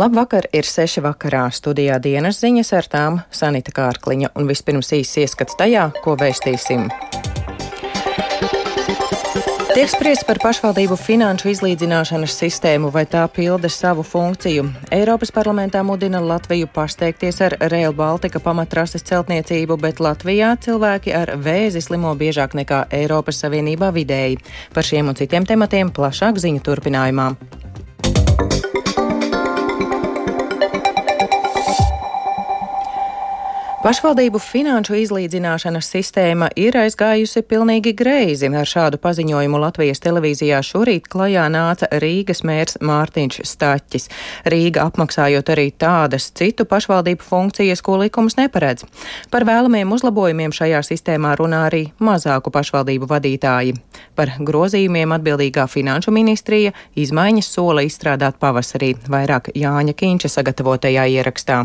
Labvakar, ir seši vakarā studijā dienas ziņas ar tām Sanita Kārkliņa un vispirms īsts ieskats tajā, ko vēstīsim. Tiek spriests par pašvaldību finanšu izlīdzināšanas sistēmu, vai tā pilda savu funkciju. Eiropas parlamentā mudina Latviju pasteikties ar Rail Baltica pamatrases celtniecību, bet Latvijā cilvēki ar vēzi slimo biežāk nekā Eiropas Savienībā vidēji. Par šiem un citiem tematiem plašāk ziņu turpinājumā. Pašvaldību finanšu izlīdzināšanas sistēma ir aizgājusi pilnīgi greizi. Ar šādu paziņojumu Latvijas televīzijā šorīt klajā nāca Rīgas mērs Mārtiņš Staķis. Rīga apmaksājot arī tādas citu pašvaldību funkcijas, ko likums neparedz. Par vēlamiem uzlabojumiem šajā sistēmā runā arī mazāku pašvaldību vadītāji. Par grozījumiem atbildīgā finanšu ministrija izmaiņas sola izstrādāt pavasarī, vairāk Jāņa Kīņša sagatavotajā ierakstā.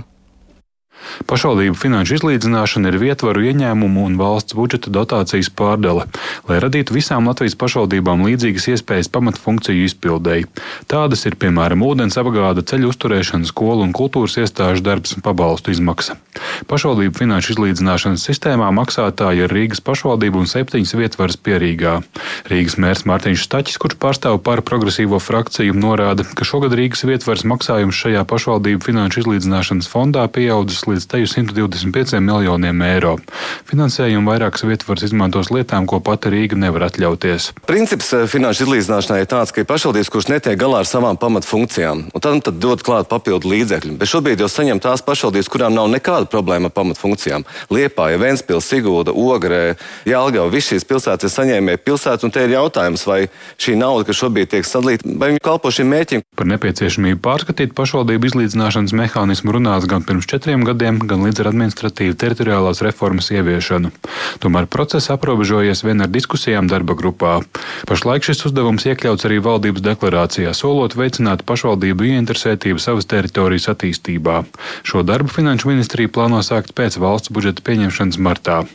Pašvaldību finanšu izlīdzināšana ir vietvaru ieņēmumu un valsts budžeta dotācijas pārdale, lai radītu visām Latvijas pašvaldībām līdzīgas iespējas pamatfunkciju izpildēji. Tādas ir piemēram ūdens apgāde, ceļu uzturēšana, skolu un kultūras iestāžu darbs un pabalstu izmaksa. Pašvaldību finanšu izlīdzināšanas sistēmā maksātāji ir Rīgas pašvaldība un septiņas vietvaras pierīgā. Rīgas mērs Mārtiņš Staķis, kurš pārstāv par progresīvo frakciju, norāda, ka šogad Rīgas vietvaras maksājums šajā pašvaldību finanšu izlīdzināšanas fondā pieaudzis līdz teju 125 miljoniem eiro. Finansējumu vairākas vietvaras izmantos lietām, ko pati Rīga nevar atļauties. Princips eh, finanšu izlīdzināšanai ir tāds, ka ir pašvaldības, kurš netiek galā ar savām pamatfunkcijām, un tad, tad dod klāt papildu līdzekļu. Bet šobrīd jau saņem tās pašvaldības, kurām nav nekāda problēma ar pamatfunkcijām. Liepāja, Ventspils, Sigūda, Ogrē, Jālgava, visas šīs pilsētas ir saņēmēji pilsētas, un te ir jautājums, vai šī nauda, kas šobrīd tiek sadalīta, vai viņa kalpo šim mērķim. Par nepieciešamību pārskatīt pašvaldību izlīdzināšanas mehānismu runāts gan pirms četriem gadiem gan līdz ar administratīvu teritoriālās reformas ieviešanu. Tomēr process aprobežojies vien ar diskusijām darba grupā. Pašlaik šis uzdevums iekļauts arī valdības deklarācijā, solot veicināt pašvaldību ieinteresētību savas teritorijas attīstībā. Šo darbu Finanšu ministrija plāno sākt pēc valsts budžeta pieņemšanas martā.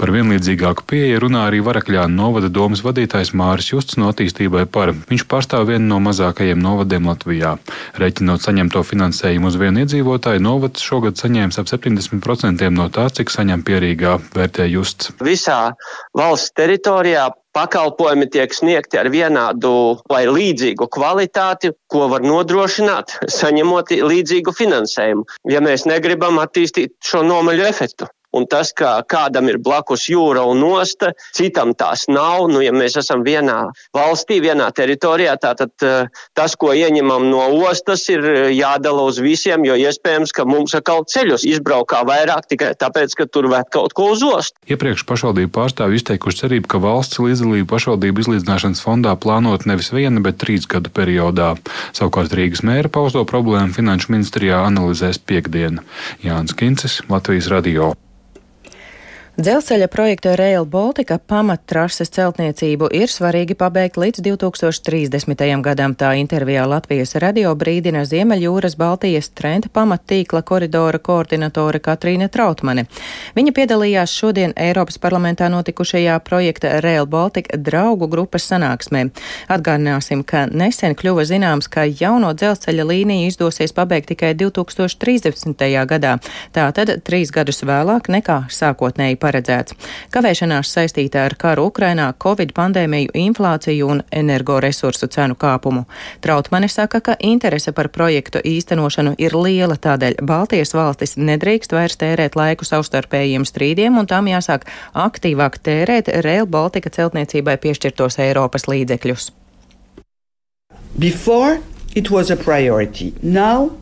Par vienlīdzīgāku pieeju runā arī Varakļāna novada domas vadītājs Māris Justs no attīstībai par. Viņš pārstāv vienu no mazākajiem novadiem Latvijā. Reiķinot saņemto finansējumu uz vienu iedzīvotāju, novads šogad saņēmis ap 70% no tā, cik saņem pierīgā, vērtē justs. Visā valsts teritorijā pakalpojumi tiek sniegti ar vienādu vai līdzīgu kvalitāti, ko var nodrošināt, saņemot līdzīgu finansējumu, ja mēs negribam attīstīt šo nomaļu efektu. Un tas, ka kādam ir blakus jūra un osta, citam tās nav. Nu, ja mēs esam vienā valstī, vienā teritorijā, tad uh, tas, ko ieņemam no ostas, ir jādala uz visiem, jo iespējams, ka mums atkal ceļus izbraukā vairāk tikai tāpēc, ka tur vēl kaut ko uz ostu. Iepriekš pašvaldību pārstāvji izteikuši cerību, ka valsts līdzdalību pašvaldību izlīdzināšanas fondā plānot nevis viena, bet trīs gadu periodā. Savukārt Rīgas mēra pausto problēmu Finanšu ministrijā analizēs piekdiena. Jānis Kincis, Latvijas radio. Dzelzceļa projekta Rail Baltica pamattrases celtniecību ir svarīgi pabeigt līdz 2030. gadam. Tā intervijā Latvijas radio brīdina Ziemeļjūras Baltijas trenda pamattīkla koridora koordinatore Katrīna Trautmane. Viņa piedalījās šodien Eiropas parlamentā notikušajā projekta Rail Baltica draugu grupas sanāksmē. Atgādināsim, ka nesen kļuva zināms, ka jauno dzelzceļa līniju izdosies pabeigt tikai 2030. gadā. Tātad trīs gadus vēlāk nekā sākotnēji paredzēts. Kavēšanās saistīta ar karu Ukrainā, Covid pandēmiju, inflāciju un energoresursu cenu kāpumu. Trautmane saka, ka interese par projektu īstenošanu ir liela, tādēļ Baltijas valstis nedrīkst vairs tērēt laiku savstarpējiem strīdiem un tām jāsāk aktīvāk tērēt Rail Baltica celtniecībai piešķirtos Eiropas līdzekļus. Before it was a priority. Now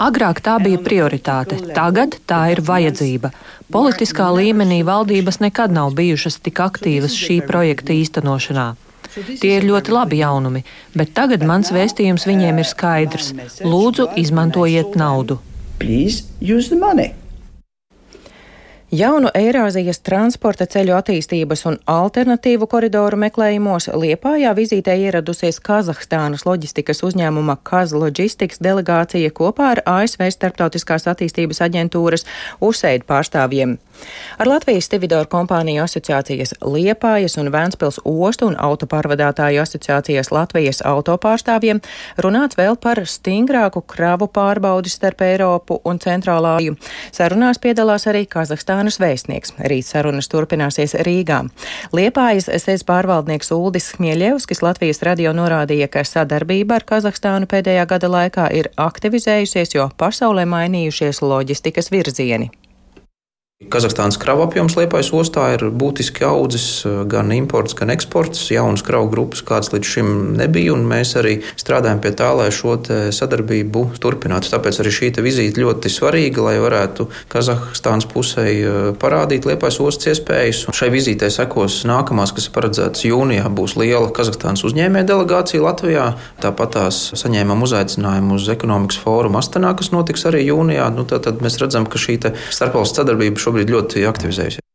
Agrāk tā bija prioritāte, tagad tā ir vajadzība. Politiskā līmenī valdības nekad nav bijušas tik aktīvas šī projekta īstenošanā. Tie ir ļoti labi jaunumi, bet tagad mans vēstījums viņiem ir skaidrs. Lūdzu, izmantojiet naudu. Please use the money. Jaunu Eirāzijas transporta ceļu attīstības un alternatīvu koridoru meklējumos Liepājā vizītē ieradusies Kazahstānas loģistikas uzņēmuma Kaz Logistics delegācija kopā ar ASV Starptautiskās attīstības aģentūras USAID pārstāvjiem. Ar Latvijas Stividoru kompāniju asociācijas Liepājas un Vēnspils ostu un autopārvadātāju asociācijas Latvijas autopārstāvjiem runāts vēl par stingrāku kravu pārbaudi starp Eiropu un Centrālāju. Sarunās piedalās arī Kazahstānas Kazahstānas vēstnieks. Rīt sarunas turpināsies Rīgā. Liepājas sēs pārvaldnieks Uldis Smieļevskis Latvijas radio norādīja, ka sadarbība ar Kazahstānu pēdējā gada laikā ir aktivizējusies, jo pasaulē mainījušies loģistikas virzieni. Kazahstānas kravu apjoms Liepājas ostā ir būtiski audzis, gan imports, gan eksports. Jaunas kravu grupas, kādas līdz šim nebija, un mēs arī strādājam pie tā, lai šo sadarbību turpinātu. Tāpēc arī šī vizīte ļoti svarīga, lai varētu Kazahstānas pusē parādīt Liepājas ostas iespējas. Un šai vizītei sekos nākamās, kas ir paredzētas jūnijā, būs liela Kazahstānas uzņēmēja delegācija Latvijā. Tāpat tās saņēmām uzaicinājumu uz ekonomikas fórumu Astanā, kas notiks arī jūnijā. Nu, tad, tad mēs redzam, ka šī starpvalstu sadarbība šobrīd ļoti aktivizējusies.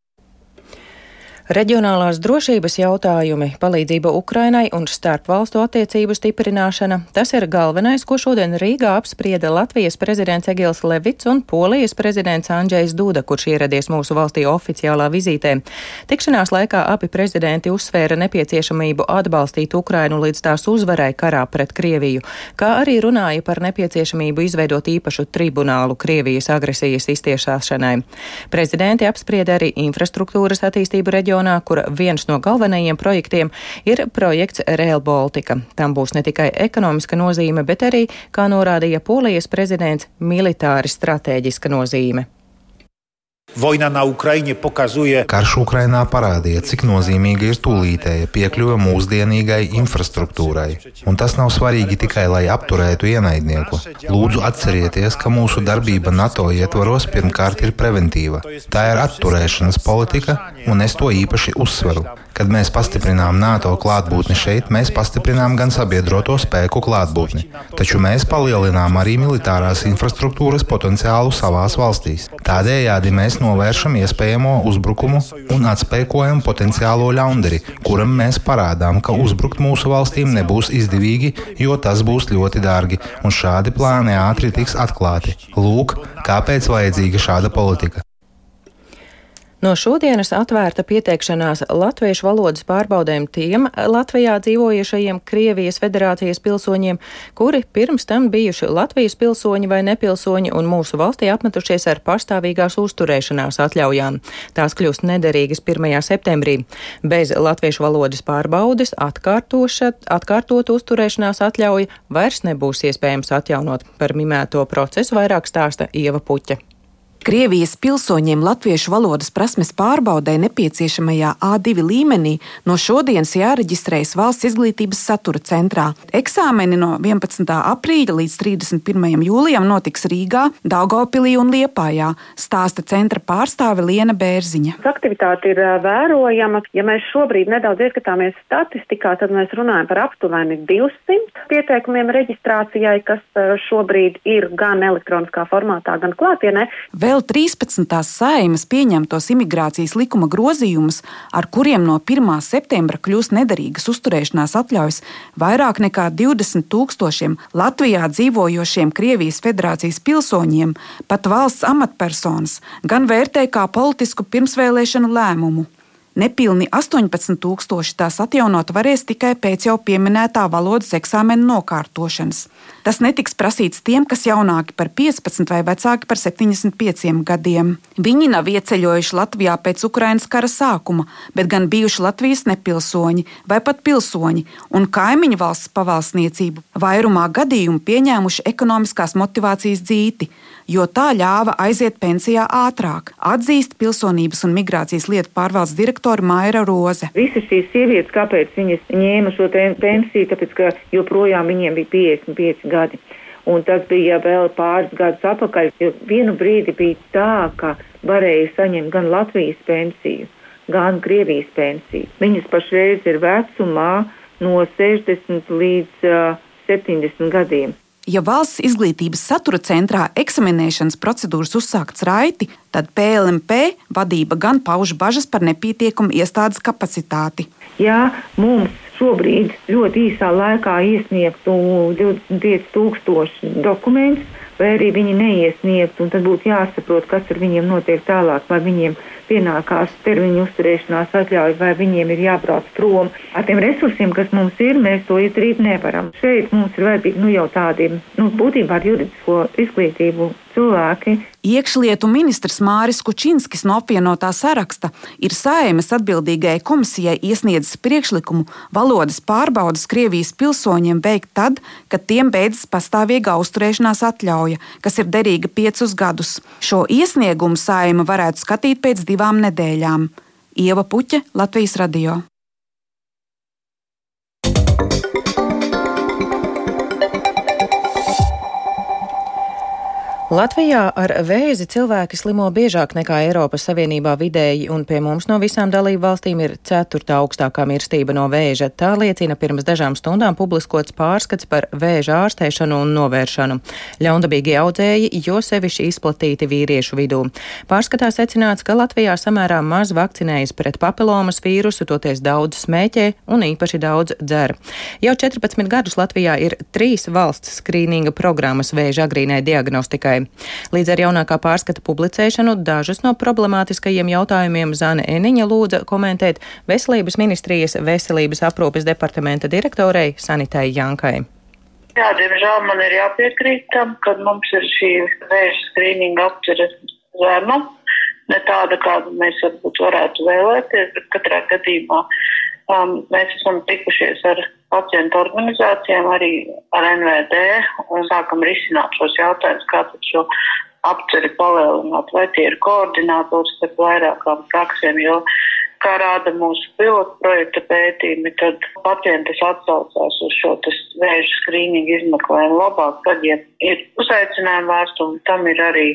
Reģionālās drošības jautājumi, palīdzība Ukrainai un starpvalstu attiecību stiprināšana - tas ir galvenais, ko šodien Rīgā apsprieda Latvijas prezidents Egils Levits un Polijas prezidents Andrzejs Duda, kurš ieradies mūsu valstī oficiālā vizītē. Tikšanās laikā abi prezidenti uzsvēra nepieciešamību atbalstīt Ukrainu līdz tās uzvarai karā pret Krieviju, kā arī runāja par nepieciešamību izveidot īpašu tribunālu Krievijas agresijas iztiešāšanai. Prezidenti apsprieda arī infrastruktūras attīstību reģionā reģionā, kur viens no galvenajiem projektiem ir projekts Rail Baltica. Tam būs ne tikai ekonomiska nozīme, bet arī, kā norādīja Polijas prezidents, militāri stratēģiska nozīme. Karš Ukrainā parādīja, cik nozīmīga ir tūlītēja piekļuve mūsdienīgai infrastruktūrai. Un tas nav svarīgi tikai, lai apturētu ienaidnieku. Lūdzu, atcerieties, ka mūsu darbība NATO ietvaros pirmkārt ir preventīva. Tā ir atturēšanas politika, un es to īpaši uzsveru. Kad mēs pastiprinām NATO klātbūtni šeit, mēs pastiprinām gan sabiedroto spēku klātbūtni, taču mēs palielinām arī militārās infrastruktūras potenciālu savās valstīs. Tādējādi mēs novēršam iespējamo uzbrukumu un atspēkojam potenciālo ļaundari, kuram mēs parādām, ka uzbrukt mūsu valstīm nebūs izdevīgi, jo tas būs ļoti dārgi, un šādi plāni ātri tiks atklāti. Lūk, kāpēc vajadzīga šāda politika. No šodienas atvērta pieteikšanās latviešu valodas pārbaudēm tiem Latvijā dzīvojušajiem Krievijas federācijas pilsoņiem, kuri pirms tam bijuši Latvijas pilsoņi vai nepilsoņi un mūsu valstī apmetušies ar pastāvīgās uzturēšanās atļaujām. Tās kļūst nederīgas 1. septembrī. Bez latviešu valodas pārbaudes atkārtot uzturēšanās atļauja vairs nebūs iespējams atjaunot. Par minēto procesu vairāk stāsta Ieva Puķa. Krievijas pilsoņiem latviešu valodas prasmes pārbaudē nepieciešamajā A2 līmenī no šodienas jāreģistrējas valsts izglītības satura centrā. Eksāmeni no 11. aprīļa līdz 31. jūlijam notiks Rīgā, Daugopilī un Liepājā, stāsta centra pārstāve Liena Bērziņa. Aktivitāte ir vērojama. Ja mēs šobrīd nedaudz ieskatāmies statistikā, tad mēs runājam par aptuveni 200 pieteikumiem reģistrācijai, kas šobrīd ir gan elektroniskā formātā, gan klātienē. Vēl vēl 13. saimas pieņemtos imigrācijas likuma grozījumus, ar kuriem no 1. septembra kļūs nederīgas uzturēšanās atļaujas vairāk nekā 20 tūkstošiem Latvijā dzīvojošiem Krievijas federācijas pilsoņiem, pat valsts amatpersonas, gan vērtē kā politisku pirmsvēlēšanu lēmumu. Nepilni 18,000 tās atjaunot varēs tikai pēc jau pieminētā valodas eksāmena nokārtošanas. Tas netiks prasīts tiem, kas jaunāki par 15 vai vecāki par 75 gadiem. Viņi nav ieceļojuši Latvijā pēc Ukrainas kara sākuma, bet gan bijuši Latvijas nepilsoņi vai pat pilsoņi un kaimiņu valsts pavalsniecību, vairumā gadījumu pieņēmuši ekonomiskās motivācijas dzīti jo tā ļāva aiziet pensijā ātrāk, atzīst pilsonības un migrācijas lietu pārvaldes direktore Maira Roze. Visas šīs sievietes, kāpēc viņas ņēma šo pensiju, tāpēc ka joprojām viņiem bija 55 gadi. Un tas bija vēl pāris gadus atpakaļ, jo vienu brīdi bija tā, ka varēja saņemt gan Latvijas pensiju, gan Krievijas pensiju. Viņas pašreiz ir vecumā no 60 līdz uh, 70 gadiem. Ja valsts izglītības satura centrā eksaminēšanas procedūras uzsākts raiti, tad PLMP vadība gan pauž bažas par nepietiekumu iestādes kapacitāti. Ja mums šobrīd ļoti īsā laikā iesniegtu 25,000 dokumentus, vai arī viņi neiesniegtu, tad būtu jāsaprot, kas ar viņiem notiek tālāk, vai viņiem pienākās termiņu uzturēšanās atļauja, vai viņiem ir jābrauc prom. Ar tiem resursiem, kas mums ir, mēs to izdarīt nevaram. Šeit mums ir vajadzīgi nu, jau tādiem, nu, būtībā ar juridisko izglītību cilvēki. Iekšlietu ministrs Māris Kučinskis no apvienotā saraksta ir Saimas atbildīgajai komisijai iesniedzis priekšlikumu valodas pārbaudas Krievijas pilsoņiem veikt tad, kad tiem beidzas pastāvīga uzturēšanās atļauja, kas ir derīga piecus gadus. Šo iesniegumu Saima varētu skatīt pēc divām nedēļām. Ieva Puķa, Latvijas radio. Latvijā ar vēzi cilvēki slimo biežāk nekā Eiropas Savienībā vidēji, un pie mums no visām dalību valstīm ir ceturtā augstākā mirstība no vēža. Tā liecina pirms dažām stundām publiskots pārskats par vēža ārstēšanu un novēršanu. Ļaundabīgi audzēji, jo sevišķi izplatīti vīriešu vidū. Pārskatā secināts, ka Latvijā samērā maz vakcinējas pret papilomas vīrusu, toties daudz smēķē un īpaši daudz dzer. Jau 14 gadus Latvijā ir trīs valsts skrīninga programmas vēža agrīnai diagnostikai. Līdz ar jaunākā pārskata publicēšanu dažus no problemātiskajiem jautājumiem Zane Eniņa lūdza komentēt Veselības ministrijas veselības aprūpes departamenta direktorei Sanitai Jankai. Jā, diemžēl man ir jāpiekrīt tam, ka mums ir šī vēža skrīninga apcere zema, ne tāda, kādu mēs varbūt varētu vēlēties, bet katrā gadījumā um, mēs esam tikušies ar pacientu organizācijām, arī ar NVD un sākam risināt šos jautājumus, kā tad šo apceri palielināt, vai tie ir koordinātors starp vairākām praksēm, jo, kā rāda mūsu pilotu projekta pētījumi, tad pacientis atsaucās uz šo vēža skrīningu izmeklējumu labāk, tad, ja ir uzaicinājuma vēstuli, tam ir arī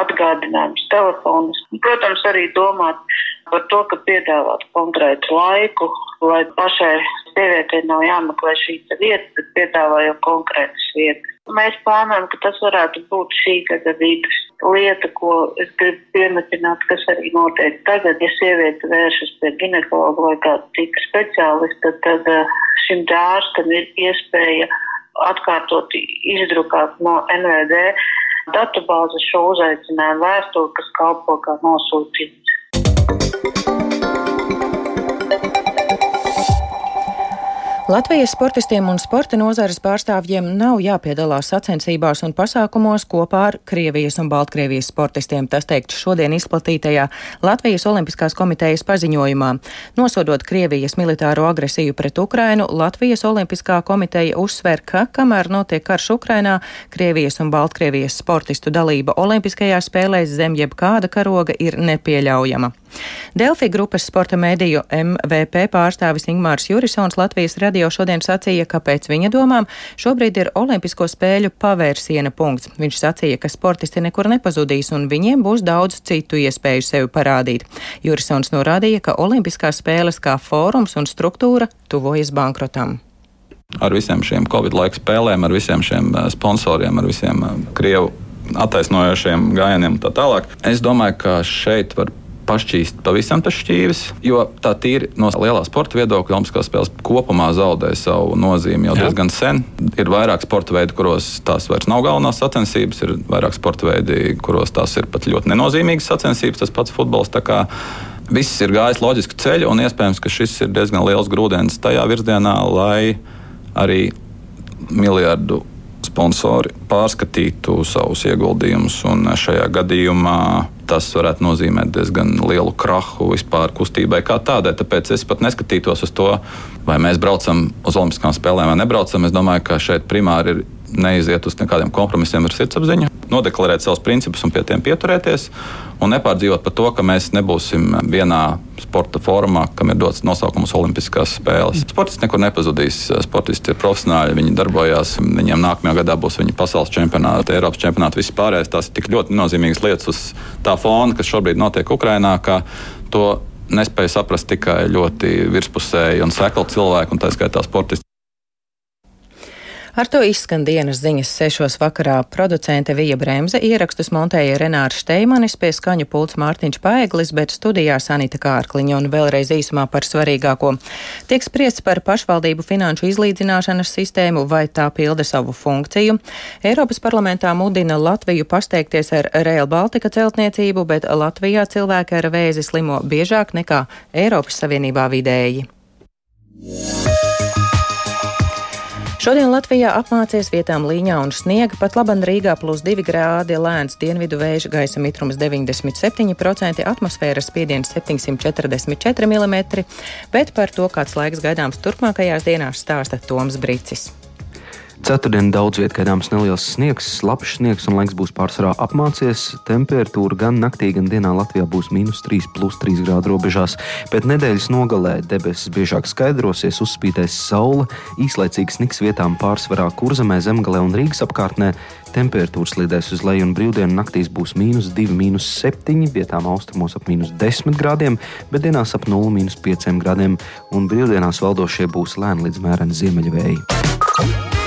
atgādinājums telefonus. Protams, arī domāt par to, ka piedāvāt konkrētu laiku, lai pašai sievietei nav jāmeklē šī vieta, bet piedāvājot konkrētas vietas. Mēs plānojam, ka tas varētu būt šī gada vidus lieta, ko es gribu piemetināt, kas arī notiek tagad. Ja sieviete vēršas pie ginekologa vai kāda cita speciālista, tad eh, šim ārstam ir iespēja atkārtot izdrukāt no NVD datubāzes šo uzaicinājumu vēstuli, kas kalpo kā nosūtījums. Latvijas sportistiem un sporta nozares pārstāvjiem nav jāpiedalās sacensībās un pasākumos kopā ar Krievijas un Baltkrievijas sportistiem, tas teikt šodien izplatītajā Latvijas Olimpiskās komitejas paziņojumā. Nosodot Krievijas militāro agresiju pret Ukrainu, Latvijas Olimpiskā komiteja uzsver, ka, kamēr notiek karš Ukrainā, Krievijas un Baltkrievijas sportistu dalība Olimpiskajās spēlēs zem jebkāda karoga ir nepieļaujama. Delfi grupas sporta mēdīju MVP pārstāvis Ingmārs Jurisons Latvijas radio šodien sacīja, ka pēc viņa domām šobrīd ir Olimpisko spēļu pavērsiena punkts. Viņš sacīja, ka sportisti nekur nepazudīs un viņiem būs daudz citu iespēju sevi parādīt. Jurisons norādīja, ka Olimpiskās spēles kā fórums un struktūra tuvojas bankrotam ar visiem šiem Covid laika spēlēm, ar visiem šiem eh, sponsoriem, ar visiem eh, Krievu attaisnojošiem gājieniem un tā tālāk. Es domāju, ka šeit var pašķīst pavisam tas šķīvis, jo tā tīri no lielā sporta viedokļa Olimpiskās spēles kopumā zaudē savu nozīmi jau Jā. diezgan sen. Ir vairāk sporta veidi, kuros tās vairs nav galvenās sacensības, ir vairāk sporta veidi, kuros tās ir pat ļoti nenozīmīgas sacensības, tas pats futbols. Viss ir gājis loģisku ceļu, un iespējams, ka šis ir diezgan liels grūdienis tajā virzienā, lai arī miljardu sponsori pārskatītu savus ieguldījumus. Šajā gadījumā tas varētu nozīmēt diezgan lielu krahu vispār kustībai kā tādai. Tāpēc es pat neskatītos uz to, vai mēs braucam uz Olimpiskām spēlēm vai nebraucam. Es domāju, ka šeit primāri ir neiziet uz nekādiem kompromisiem ar sirdsapziņu, nodeklarēt savus principus un pie tiem pieturēties. Un nepārdzīvot par to, ka mēs nebūsim vienā sporta formā, kam ir dots nosaukums Olimpiskās spēles. Sportisti nekur nepazudīs. Sportisti ir profesionāļi, viņi darbojās. Viņiem nākamajā gadā būs viņa pasaules čempionāti, Eiropas čempionāti, viss pārējais. Tās ir tik ļoti nozīmīgas lietas uz tā fona, kas šobrīd notiek Ukrajinā, ka to nespēja saprast tikai ļoti virspusēji un sekli cilvēki, un tā skaitā sportisti. Ar to izskan dienas ziņas sešos vakarā. Producente Vija Bremse ierakstus montēja Renārs Šteimanis, pie skaņu pults Mārtiņš Paeglis, bet studijā Sanita Kārkliņa un vēlreiz īsumā par svarīgāko. Tiek spriests par pašvaldību finanšu izlīdzināšanas sistēmu, vai tā pilda savu funkciju. Eiropas parlamentā mudina Latviju pasteigties ar Rail Baltica celtniecību, bet Latvijā cilvēki ar vēzi slimo biežāk nekā Eiropas Savienībā vidēji. Yeah. Šodien Latvijā apmācies vietām līņā un sniega, pat laban Rīgā plus 2 grādi, lēns dienvidu vēja, gaisa mitrums 97%, atmosfēras spiediens 744 mm, bet par to, kāds laiks gaidāms turpmākajās dienās, stāsta Toms Brīcis. Ceturtdien daudz vietā gaidāms neliels sniegs, slapjš sniegs un laiks būs pārsvarā apmācies. Temperatūra gan naktī, gan dienā Latvijā būs mīnus 3,3 grādu robežās. Pēc nedēļas nogalē debesis biežāk skaidrosies, uzspīdēs saule, īslaicīgs sniks vietām pārsvarā kurzemē, zemgalē un Rīgas apkārtnē. Temperatūra slīdēs uz leju un brīvdienu naktīs būs mīnus 2, mīnus 7, vietām austrumos ap mīnus 10 grādiem, bet dienās ap 0, mīnus 5 grādiem, un brīvdienās valdošie būs lēni līdz mēreni ziemeļvēji.